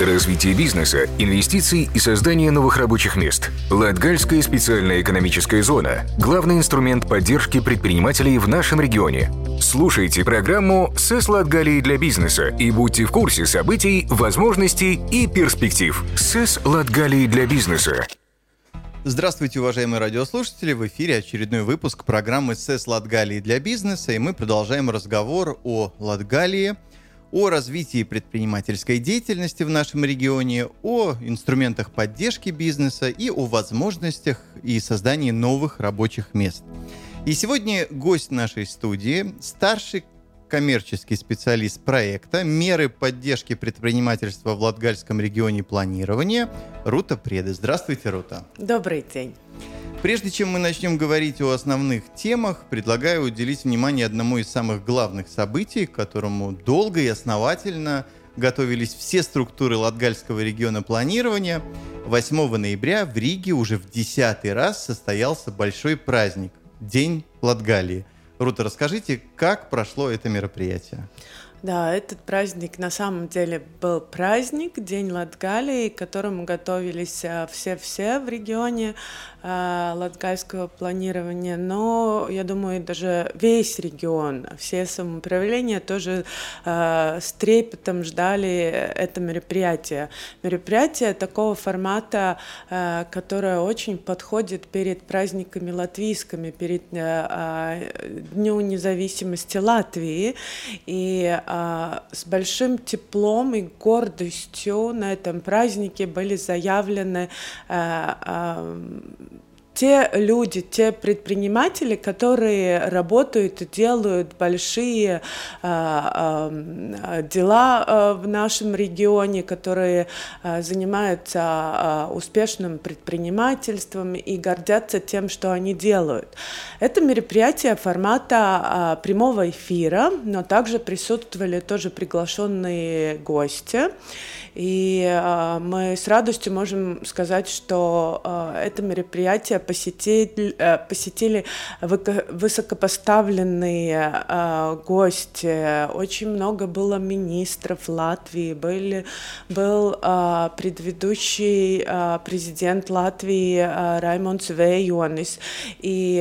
развитие бизнеса, инвестиций и создание новых рабочих мест. Латгальская специальная экономическая зона – главный инструмент поддержки предпринимателей в нашем регионе. Слушайте программу «СЭС Латгалии для бизнеса» и будьте в курсе событий, возможностей и перспектив. «СЭС Латгалии для бизнеса» Здравствуйте, уважаемые радиослушатели! В эфире очередной выпуск программы «СЭС Латгалии для бизнеса», и мы продолжаем разговор о Латгалии, о развитии предпринимательской деятельности в нашем регионе, о инструментах поддержки бизнеса и о возможностях и создании новых рабочих мест. И сегодня гость нашей студии – старший коммерческий специалист проекта «Меры поддержки предпринимательства в Латгальском регионе планирования» Рута Преды. Здравствуйте, Рута. Добрый день. Прежде чем мы начнем говорить о основных темах, предлагаю уделить внимание одному из самых главных событий, к которому долго и основательно готовились все структуры Латгальского региона планирования. 8 ноября в Риге уже в десятый раз состоялся большой праздник – День Латгалии – Рута, расскажите, как прошло это мероприятие? Да, этот праздник на самом деле был праздник, День Латгалии, к которому готовились э, все-все в регионе э, латгальского планирования, но я думаю, даже весь регион, все самоуправления тоже э, с трепетом ждали это мероприятие. Мероприятие такого формата, э, которое очень подходит перед праздниками латвийскими, перед э, Дню независимости Латвии, и а, с большим теплом и гордостью на этом празднике были заявлены а, а, те люди, те предприниматели, которые работают и делают большие э, э, дела э, в нашем регионе, которые э, занимаются э, успешным предпринимательством и гордятся тем, что они делают. Это мероприятие формата э, прямого эфира, но также присутствовали тоже приглашенные гости. И э, мы с радостью можем сказать, что э, это мероприятие посетили, э, посетили высокопоставленные э, гости. Очень много было министров Латвии, были, был э, предыдущий президент Латвии э, Раймондс Вейонис. И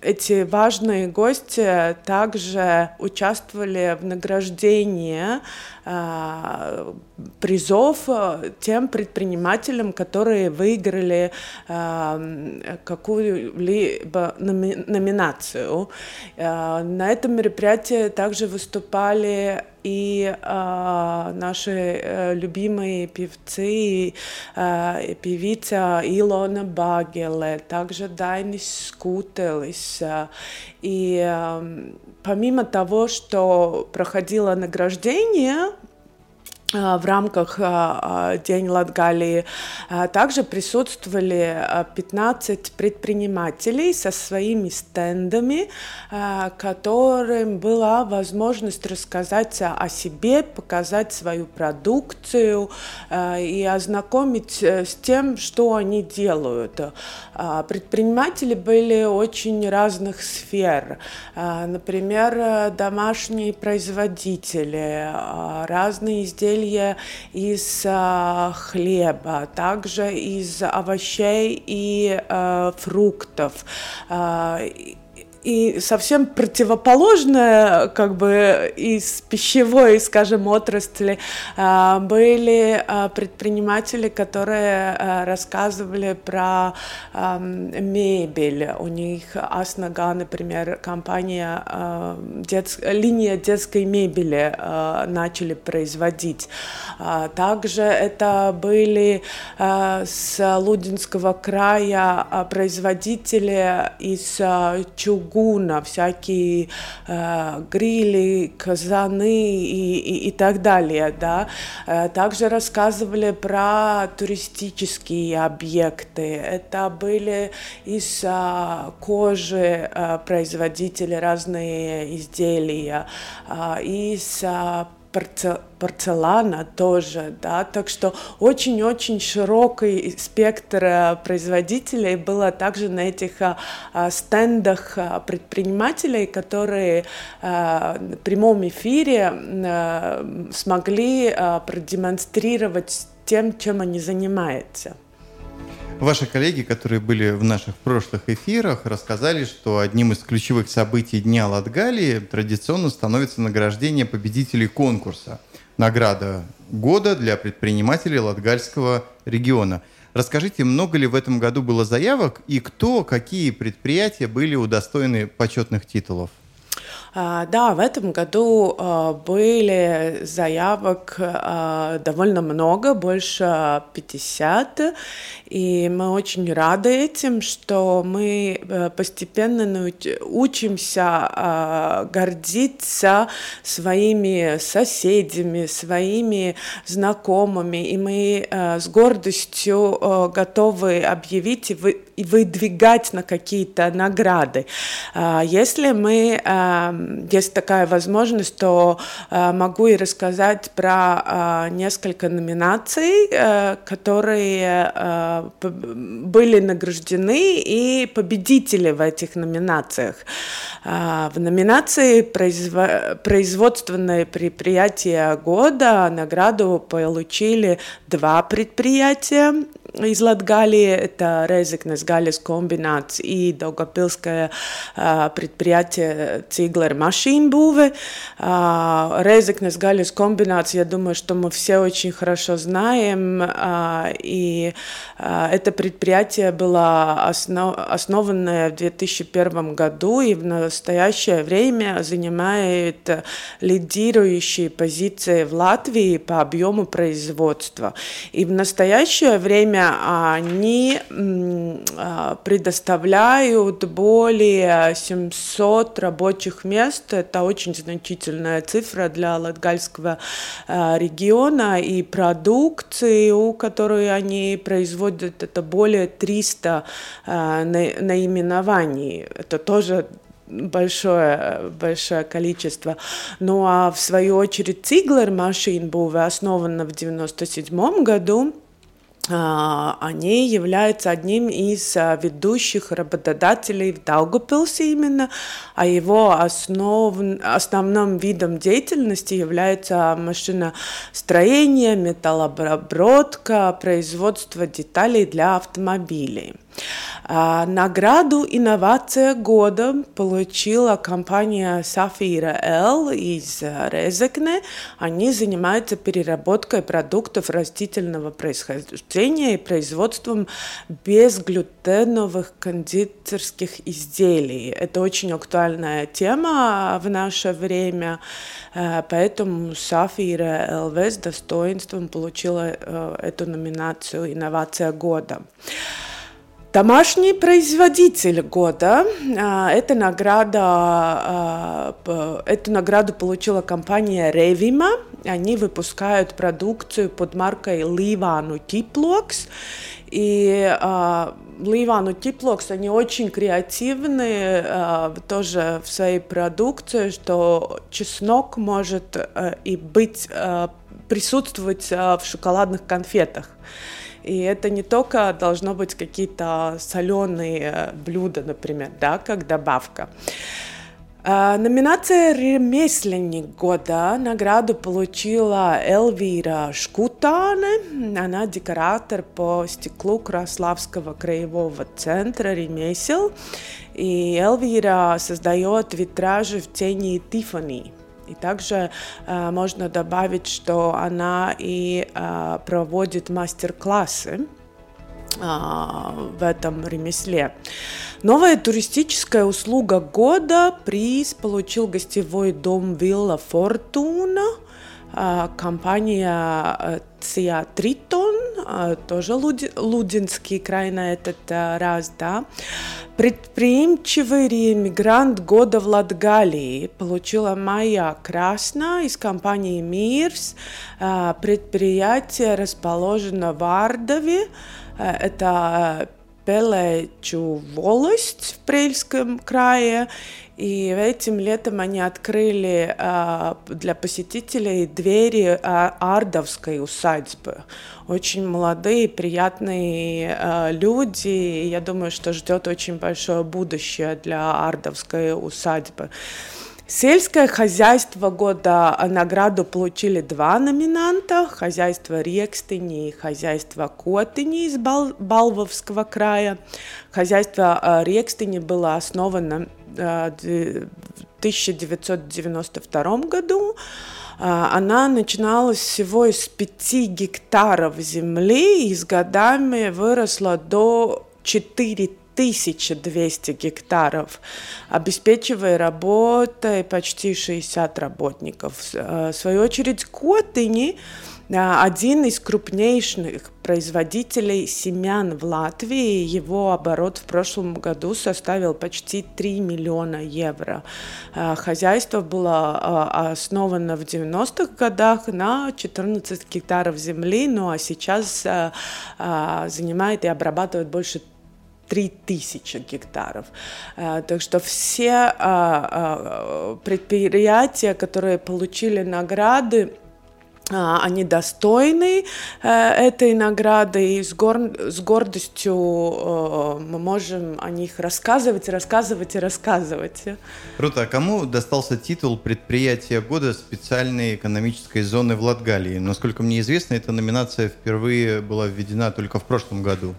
эти важные гости также участвовали в награждении э, призов э, тем предпринимателям, которые выиграли э, какую-либо номинацию. Э, на этом мероприятии также выступали и э, наши э, любимые певцы, э, певица Илона Багеле, также Дайнис Скутелис. И э, помимо того, что проходило награждение в рамках День Латгалии также присутствовали 15 предпринимателей со своими стендами, которым была возможность рассказать о себе, показать свою продукцию и ознакомить с тем, что они делают. Предприниматели были очень разных сфер. Например, домашние производители, разные изделия изделия из э, хлеба, также из овощей и э, фруктов. Э, и совсем противоположное, как бы из пищевой, скажем, отрасли а, были а, предприниматели, которые а, рассказывали про мебель. У них Аснага, например, компания, дет... линия детской мебели начали производить. Также это были с Лудинского края производители из чугуна, чугуна, всякие э, грили, казаны и, и, и так далее. Да? Э, также рассказывали про туристические объекты. Это были из э, кожи э, производители разные изделия, э, из э, порцелана тоже, да, так что очень-очень широкий спектр производителей было также на этих стендах предпринимателей, которые в прямом эфире смогли продемонстрировать тем, чем они занимаются. Ваши коллеги, которые были в наших прошлых эфирах, рассказали, что одним из ключевых событий Дня Латгалии традиционно становится награждение победителей конкурса. Награда года для предпринимателей Латгальского региона. Расскажите, много ли в этом году было заявок и кто, какие предприятия были удостоены почетных титулов? А, да, в этом году а, были заявок а, довольно много, больше 50, и мы очень рады этим, что мы э, постепенно учимся гордиться своими соседями, своими знакомыми, и мы э, с гордостью э, готовы объявить и выдвигать на какие-то награды. Если мы есть такая возможность, то э, могу и рассказать про несколько номинаций, которые были награждены и победители в этих номинациях. В номинации «Производственное предприятие года» награду получили два предприятия из Латгалии, это Резекнес Гаļas комбинат и Daugavpilское предприятие Циглер Машинбуве. Резекнес Гаļas комбинат, я думаю, что мы все очень хорошо знаем, и это предприятие было основано в 2001 году и в настоящее время занимает лидирующие позиции в Латвии по объему производства. И в настоящее время они а, предоставляют более 700 рабочих мест. Это очень значительная цифра для Латгальского а, региона. И продукцию, которую они производят, это более 300 а, наименований. Это тоже большое, большое количество. Ну а в свою очередь Циглер машин был основан в 1997 году. А, они являются одним из а, ведущих работодателей в Даугапилсе именно, а его основ, основным видом деятельности является машиностроение, металлообработка, производство деталей для автомобилей. А, награду «Инновация года» получила компания «Сафира Л» из Резекне. Они занимаются переработкой продуктов растительного происхождения и производством безглютеновых кондитерских изделий. Это очень актуальная тема в наше время, э, поэтому «Сафира ЛВ» с достоинством получила э, эту номинацию «Инновация года». Домашний производитель года. А, эта награда, а, эту награду получила компания Revima. Они выпускают продукцию под маркой Ливану Типлокс. И а, Ливану Типлокс, они очень креативны тоже в своей продукции, что чеснок может и быть, присутствовать в шоколадных конфетах. И это не только должно быть какие-то соленые блюда, например, да, как добавка. А, номинация «Ремесленник года» награду получила Элвира Шкутане. Она декоратор по стеклу Краславского краевого центра ремесел. И Элвира создает витражи в тени Тифани. И также э, можно добавить, что она и э, проводит мастер-классы э, в этом ремесле. Новая туристическая услуга года приз получил гостевой дом Вилла Фортуна, компания э, Ция Тритон, э, тоже Лудинский край на этот раз, да. Предприимчивый реэмигрант года в Латгалии получила Майя Красна из компании «Мирс». Предприятие расположено в Ардове. Это Пелечу волость в Прельском крае. И этим летом они открыли а, для посетителей двери а, Ардовской усадьбы. Очень молодые, приятные а, люди. я думаю, что ждет очень большое будущее для Ардовской усадьбы. Сельское хозяйство года награду получили два номинанта. Хозяйство Рекстыни и хозяйство Котыни из Бал Балвовского края. Хозяйство э, Рекстыни было основано э, в 1992 году. Э, она начиналась всего из 5 гектаров земли и с годами выросла до 4 1200 гектаров, обеспечивая работой почти 60 работников. Э, в свою очередь, Котыни один из крупнейших производителей семян в Латвии. Его оборот в прошлом году составил почти 3 миллиона евро. Э, хозяйство было э, основано в 90-х годах на 14 гектаров земли, ну а сейчас занимает и обрабатывает больше 3000 гектаров. Э, так что все а, а, предприятия, которые получили награды, они достойны э, этой награды, и с, гор... с гордостью э, мы можем о них рассказывать, рассказывать и рассказывать. Круто. А кому достался титул предприятия года специальной экономической зоны в Латгалии? Насколько мне известно, эта номинация впервые была введена только в прошлом году.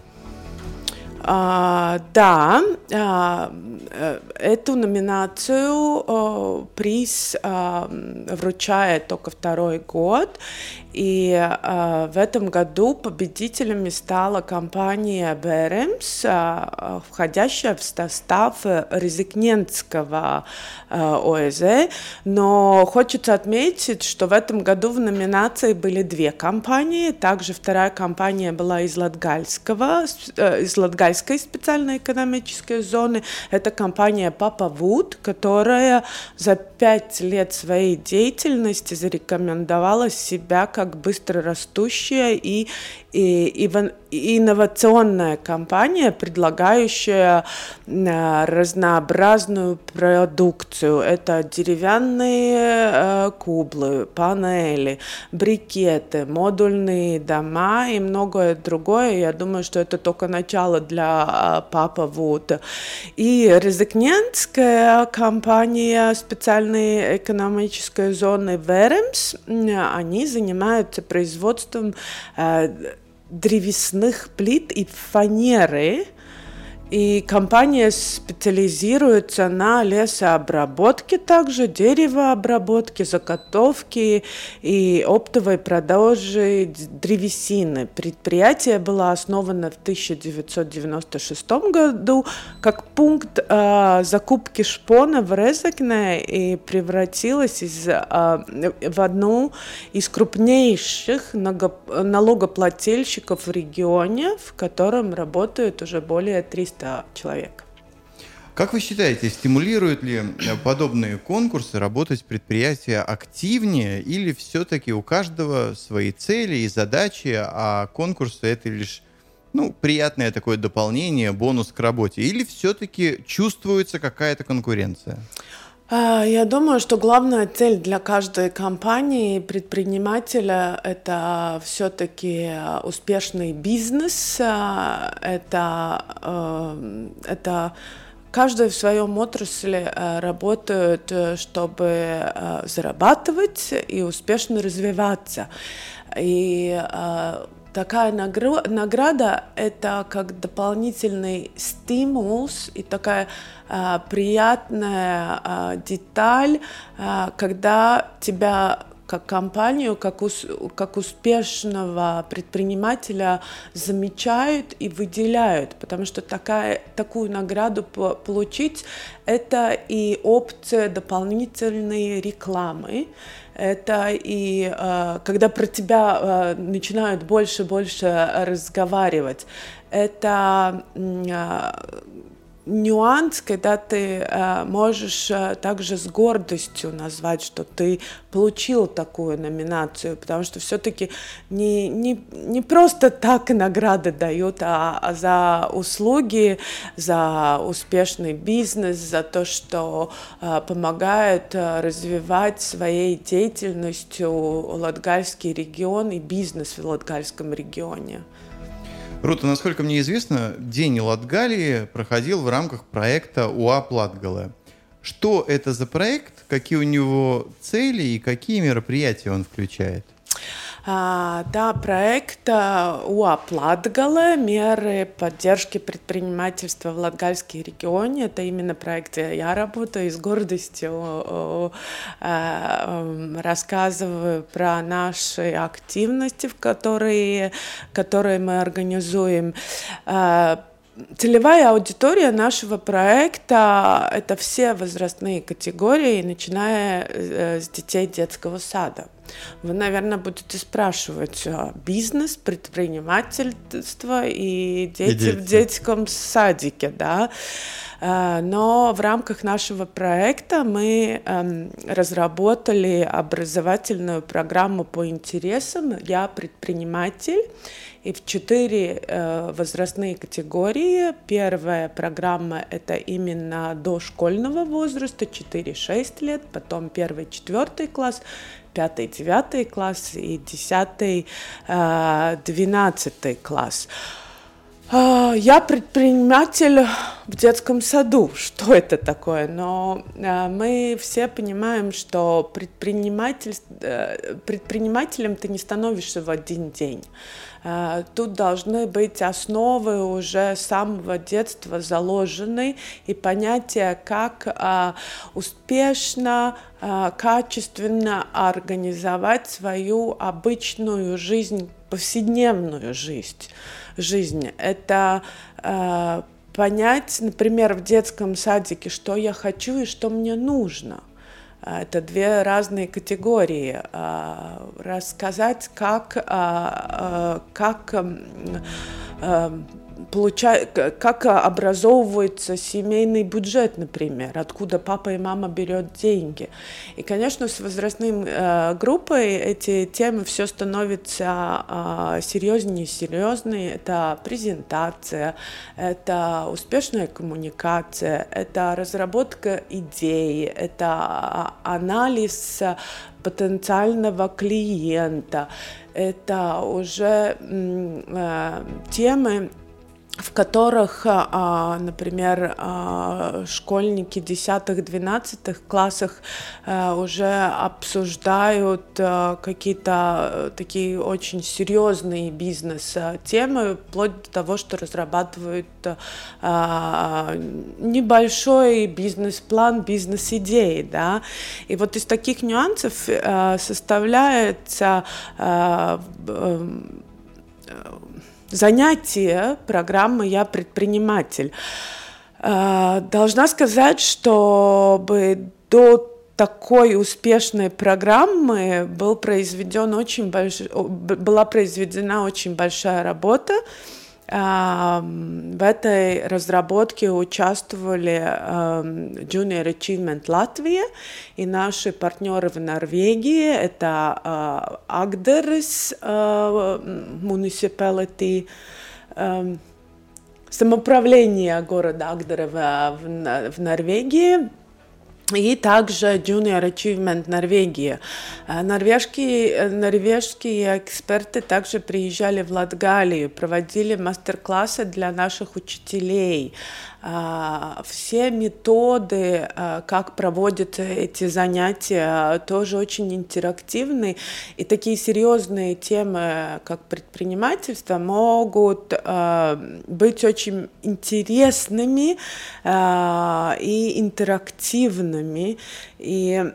А, да, а, э, эту номинацию а, приз а, вручает только второй год, и э, в этом году победителями стала компания Беремс, э, входящая в состав Резикненского э, ОЭЗ. Но хочется отметить, что в этом году в номинации были две компании. Также вторая компания была из Латгальского, э, из Латгальской специальной экономической зоны. Это компания Папа Вуд, которая за пять лет своей деятельности зарекомендовала себя как быстро растущая и, и, инновационная компания, предлагающая э, разнообразную продукцию. Это деревянные э, кублы, панели, брикеты, модульные дома и многое другое. Я думаю, что это только начало для э, Папа Вуда. И Резекненская компания специальной экономической зоны Веремс, они занимаются производством древесных плит и фанеры – и компания специализируется на лесообработке, также деревообработке, заготовке и оптовой продаже древесины. Предприятие было основано в 1996 году как пункт э, закупки шпона в Резекне и превратилось из, э, в одну из крупнейших налогоплательщиков в регионе, в котором работают уже более 300 300 человек. Как вы считаете, стимулируют ли э, подобные конкурсы работать предприятия активнее или все-таки у каждого свои цели и задачи, а конкурсы это лишь ну, приятное такое дополнение, бонус к работе? Или все-таки чувствуется какая-то конкуренция? А, я думаю, что главная цель для каждой компании, предпринимателя, это все-таки успешный бизнес, а, это, это каждый в своем отрасли работает, э, чтобы зарабатывать и успешно развиваться. И такая награда это как дополнительный стимул и такая а, приятная а, деталь, а, когда тебя как компанию, как, ус, как успешного предпринимателя замечают и выделяют, потому что такая, такую награду получить – это и опция дополнительной рекламы, это и э, когда про тебя э, начинают больше и больше разговаривать, это э, нюанс, когда ты э, можешь э, также с гордостью назвать, что ты получил такую номинацию, потому что все-таки не, не, не просто так награды дают, а, а за услуги, за успешный бизнес, за то, что э, помогает э, развивать своей деятельностью Латгальский регион и бизнес в Латгальском регионе. Рута, насколько мне известно, День Латгалии проходил в рамках проекта УАП Латгала. Что это за проект, какие у него цели и какие мероприятия он включает? Да, проект УАП Латгале, меры поддержки предпринимательства в Латгальском регионе. Это именно проект, я работаю и с гордостью рассказываю про наши активности, в которые, которые мы организуем Целевая аудитория нашего проекта – это все возрастные категории, начиная э, с детей детского сада. Вы, наверное, будете спрашивать, а, бизнес, предпринимательство и дети, и дети. в детском садике, да? А, но в рамках нашего проекта мы эм, разработали образовательную программу по интересам «Я предприниматель», и в четыре э, возрастные категории. Первая программа – это именно дошкольного возраста, 4-6 лет, потом 1-4 класс, 5-9 класс и 10-12 э, класс. А, я предприниматель в детском саду. Что это такое? Но а, мы все понимаем, что предприниматель, э, предпринимателем ты не становишься в один день. А, тут должны быть основы уже с самого детства заложены и понятие, как успешно, качественно организовать свою обычную жизнь, повседневную жизнь жизнь. Это э, понять, например, в детском садике, что я хочу и что мне нужно. Э, это две разные категории. Э, рассказать, как, э, как получает, как образовывается семейный бюджет, например, откуда папа и мама берет деньги. И, конечно, с возрастной э, группой эти темы все становятся э, серьезнее и серьезнее. Это презентация, это успешная коммуникация, это разработка идей, это анализ потенциального клиента, это уже э, темы, в которых, а, например, а, школьники 10-12 классах а, уже обсуждают какие-то такие очень серьезные бизнес-темы, вплоть до того, что разрабатывают небольшой бизнес-план, бизнес-идеи, да, и вот из таких нюансов составляется занятие программы «Я предприниматель». А, должна сказать, чтобы до такой успешной программы был произведен очень больш... была произведена очень большая работа. В этой разработке участвовали Junior Achievement Латвия и наши партнеры в Норвегии. Это Agderis Municipality, самоуправление города Агдерева в Норвегии и также Junior Achievement Норвегии. Э, норвежские, э, норвежские эксперты также приезжали в Латгалию, проводили мастер-классы для наших учителей. А, все методы, а, как проводятся эти занятия, тоже очень интерактивны. И такие серьезные темы, как предпринимательство, могут а, быть очень интересными и интерактивными. И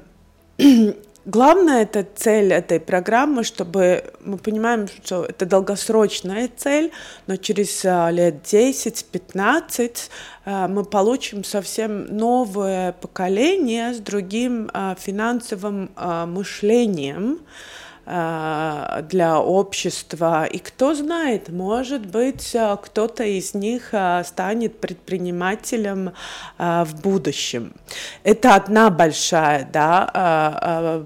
Главная это цель этой программы, чтобы мы понимаем, что это долгосрочная цель, но через а, лет 10-15 а, мы получим совсем новое поколение с другим а, финансовым мышлением, для общества. И кто знает, может быть, кто-то из них станет предпринимателем в будущем. Это одна большая да,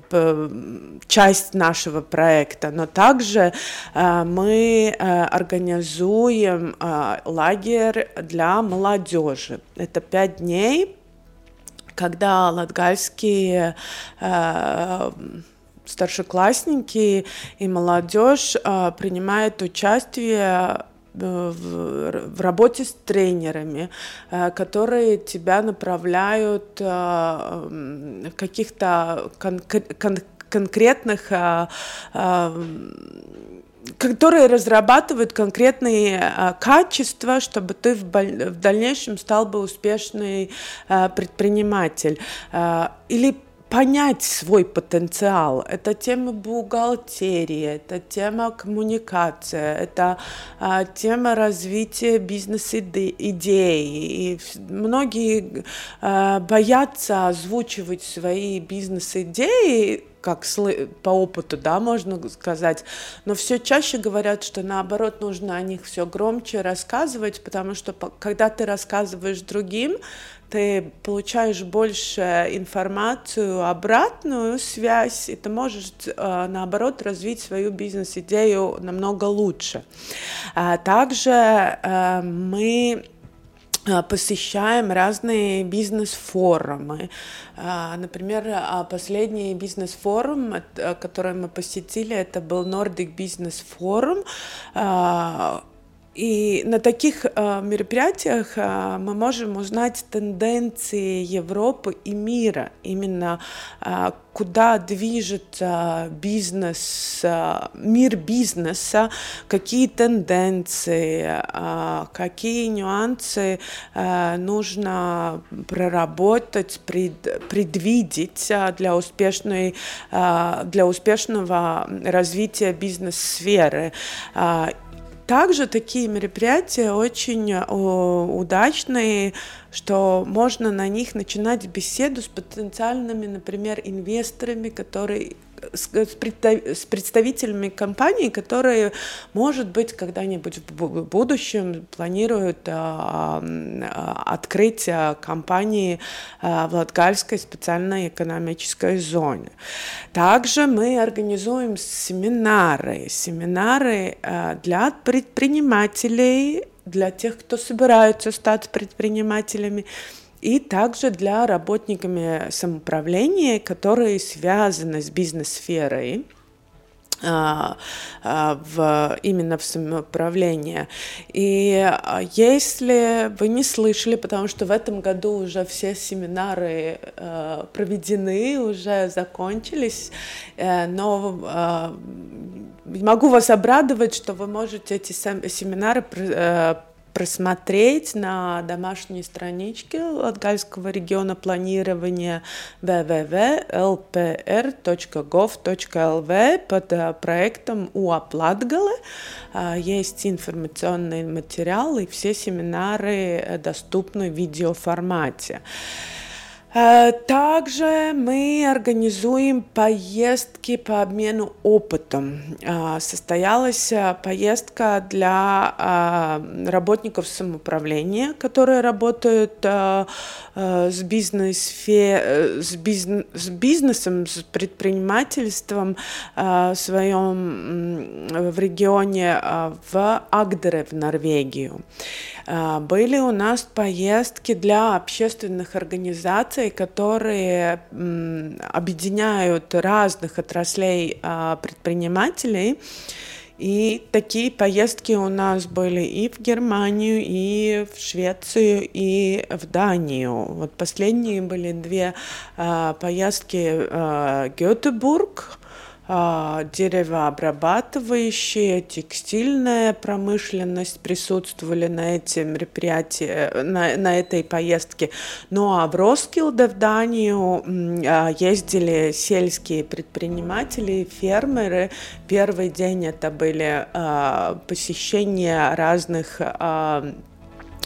часть нашего проекта, но также мы организуем лагерь для молодежи. Это пять дней, когда латгальские э, старшеклассники и молодежь э, принимают участие э, в, работе с тренерами, э, которые тебя направляют в каких-то кон- кон- конкретных которые разрабатывают конкретные а, качества, чтобы ты в, дальнейшем стал бы успешный а, предприниматель. А, или понять свой потенциал. Это тема бухгалтерии, это тема коммуникации, это а, тема развития бизнес-идей. И многие а, боятся озвучивать свои бизнес-идеи, как по опыту, да, можно сказать, но все чаще говорят, что наоборот нужно о них все громче рассказывать, потому что когда ты рассказываешь другим, ты получаешь больше информацию, обратную связь, и ты можешь, э, наоборот, развить свою бизнес-идею намного лучше. А также э, мы э, посещаем разные бизнес-форумы. Например, последний бизнес-форум, который мы посетили, это был Nordic Business Forum и на таких э, мероприятиях э, мы можем узнать тенденции Европы и мира, именно э, куда движется бизнес, э, мир бизнеса, какие тенденции, э, какие нюансы э, нужно проработать, пред, предвидеть для, успешной, для успешного развития бизнес-сферы. Также такие мероприятия очень э, удачные, что можно на них начинать беседу с потенциальными, например, инвесторами, которые с, представителями компаний, которые, может быть, когда-нибудь в будущем планируют а, а, открыть а, компании а, в Латгальской специальной экономической зоне. Также мы организуем семинары, семинары а, для предпринимателей, для тех, кто собираются стать предпринимателями, и также для работниками самоуправления, которые связаны с бизнес-сферой а, а, в, именно в самоуправлении. И а, если вы не слышали, потому что в этом году уже все семинары проведены, уже закончились, э, но могу вас обрадовать, что вы можете эти семинары э, просмотреть на домашней страничке Латгальского региона планирования www.lpr.gov.lv под э, проектом УАП Латгалы. А, есть информационный материал и все семинары э, доступны в видеоформате. Э, также мы организуем поездки по обмену опытом. Э, состоялась э, поездка для работников самоуправления, которые работают с, бизнес с, бизнес, с бизнесом, с предпринимательством в своем в регионе в Агдере в Норвегию. Были у нас поездки для общественных организаций, которые объединяют разных отраслей а, предпринимателей. И такие поездки у нас были и в Германию, и в Швецию, и в Данию. Вот последние были две э, поездки э, Гетебург, а, деревообрабатывающие, текстильная промышленность присутствовали на эти мероприятия, на, на этой поездке. Ну а в Роскилде, в Данию, а, ездили сельские предприниматели, фермеры. Первый день это были а, посещения разных а,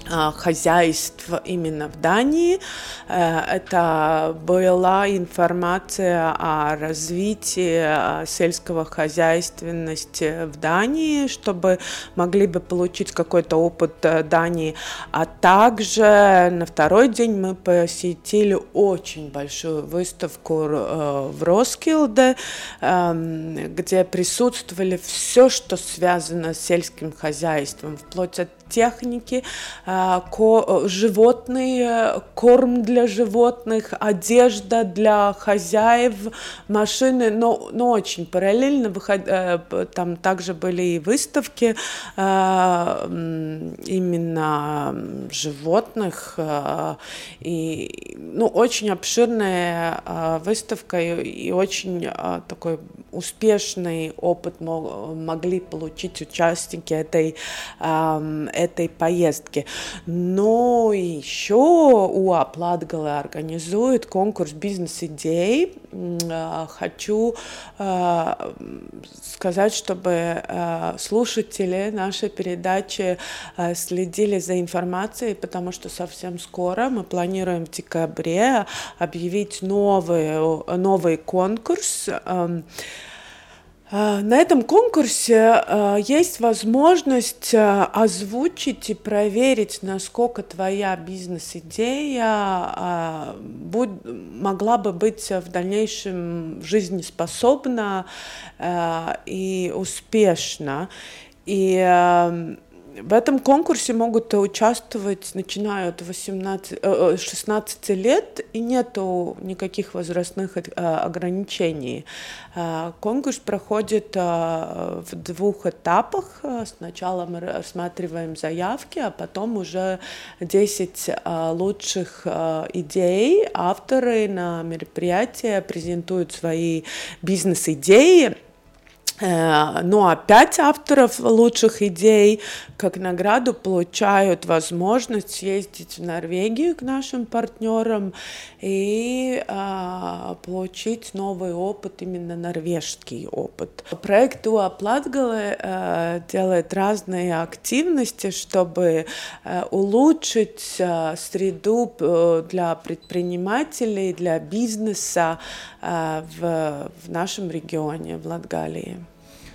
хозяйств именно в Дании. Э, это была информация о развитии а, сельского хозяйственности в Дании, чтобы могли бы получить какой-то опыт э, Дании. А также на второй день мы посетили очень большую выставку э, в Роскилде, эм, где присутствовали все, что связано с сельским хозяйством, вплоть от техники, а, ко животные, корм для животных, одежда для хозяев, машины, но, но очень параллельно выход, э, там также были и выставки именно животных, и ну, очень обширная выставка и, и очень такой успешный опыт могли получить участники этой этой поездки. Но еще УАП Латгала организует конкурс бизнес-идей. А, хочу а, сказать, чтобы а, слушатели нашей передачи следили за информацией, потому что совсем скоро мы планируем в декабре объявить новый, новый конкурс. А, на этом конкурсе а, есть возможность а, озвучить и проверить, насколько твоя бизнес-идея могла бы быть в дальнейшем жизнеспособна и успешна. И в этом конкурсе могут участвовать, начиная от 18, 16 э, э, лет, и нет никаких возрастных э, ограничений. Конкурс проходит в двух этапах. Сначала мы рассматриваем заявки, а потом уже 10 лучших идей. Авторы на мероприятии презентуют свои бизнес-идеи, Э, ну а пять авторов лучших идей как награду получают возможность съездить в Норвегию к нашим партнерам и а, получить новый опыт, именно норвежский опыт. Проект УА Платгалы а, делает разные активности, чтобы а, улучшить а, среду для предпринимателей, для бизнеса а, в, в нашем регионе, в Латгалии.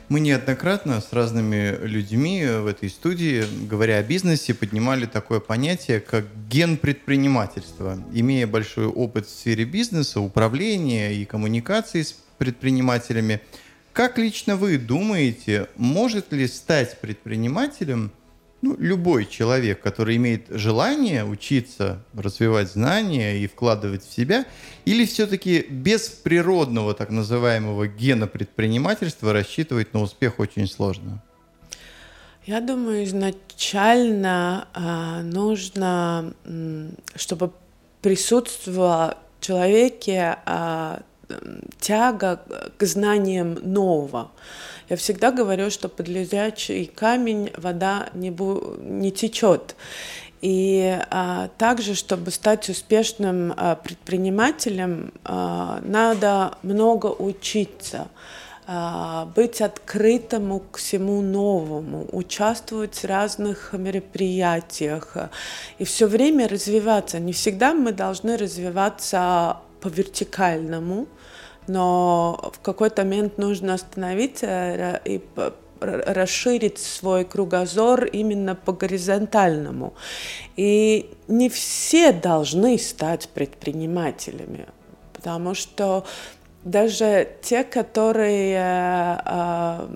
Мы неоднократно с разными людьми в этой студии, говоря о бизнесе, поднимали такое понятие, как ген предпринимательства. Имея большой опыт в сфере бизнеса, управления и коммуникации с предпринимателями, как лично вы думаете, может ли стать предпринимателем – ну, любой человек, который имеет желание учиться, развивать знания и вкладывать в себя, или все-таки без природного так называемого гена предпринимательства рассчитывать на успех очень сложно? Я думаю, изначально э, нужно, чтобы присутствовала в человеке э, тяга к знаниям нового. Я всегда говорю, что под лежачий камень вода не, бу- не течет. И а, также, чтобы стать успешным а, предпринимателем, а, надо много учиться а, быть открытому к всему новому, участвовать в разных мероприятиях и все время развиваться. Не всегда мы должны развиваться по вертикальному, но в какой-то момент нужно остановиться и расширить свой кругозор именно по горизонтальному. И не все должны стать предпринимателями, потому что даже те, которые э,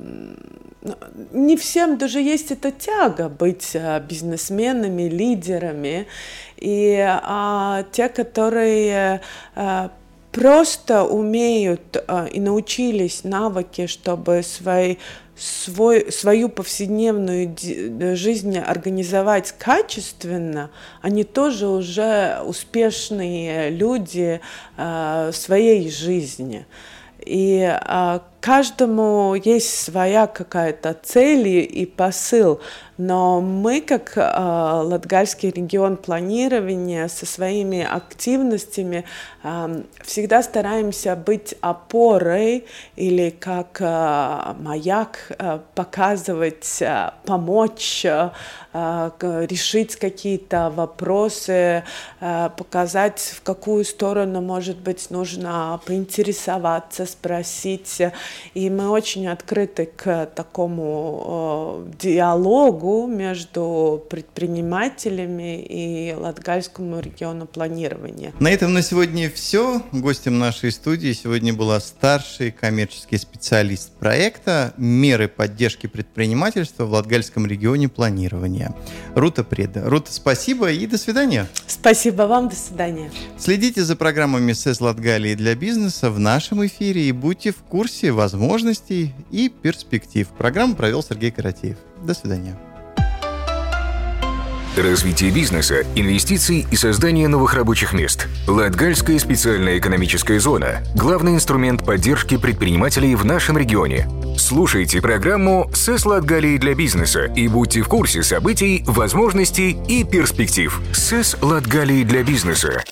ну, не всем даже есть эта тяга быть э, бизнесменами, лидерами, и а, те, которые а, просто умеют а, и научились навыки, чтобы свои, свой, свою повседневную жизнь организовать качественно, они тоже уже успешные люди а, своей жизни. И а, каждому есть своя какая-то цель и посыл, но мы, как э, Латгальский регион планирования, со своими активностями э, всегда стараемся быть опорой или как э, маяк э, показывать, э, помочь э, решить какие-то вопросы, э, показать, в какую сторону, может быть, нужно поинтересоваться, спросить. И мы очень открыты к такому э, диалогу между предпринимателями и Латгальскому региону планирования. На этом на сегодня все. Гостем нашей студии сегодня была старший коммерческий специалист проекта «Меры поддержки предпринимательства в Латгальском регионе планирования» планирования. Рута Преда. Рута, спасибо и до свидания. Спасибо вам, до свидания. Следите за программами СЭС Латгалии для бизнеса в нашем эфире и будьте в курсе возможностей и перспектив. Программу провел Сергей Каратеев. До свидания. Развитие бизнеса, инвестиций и создание новых рабочих мест. Латгальская специальная экономическая зона – главный инструмент поддержки предпринимателей в нашем регионе. Слушайте программу «СЭС Латгалии для бизнеса» и будьте в курсе событий, возможностей и перспектив. «СЭС Латгалии для бизнеса»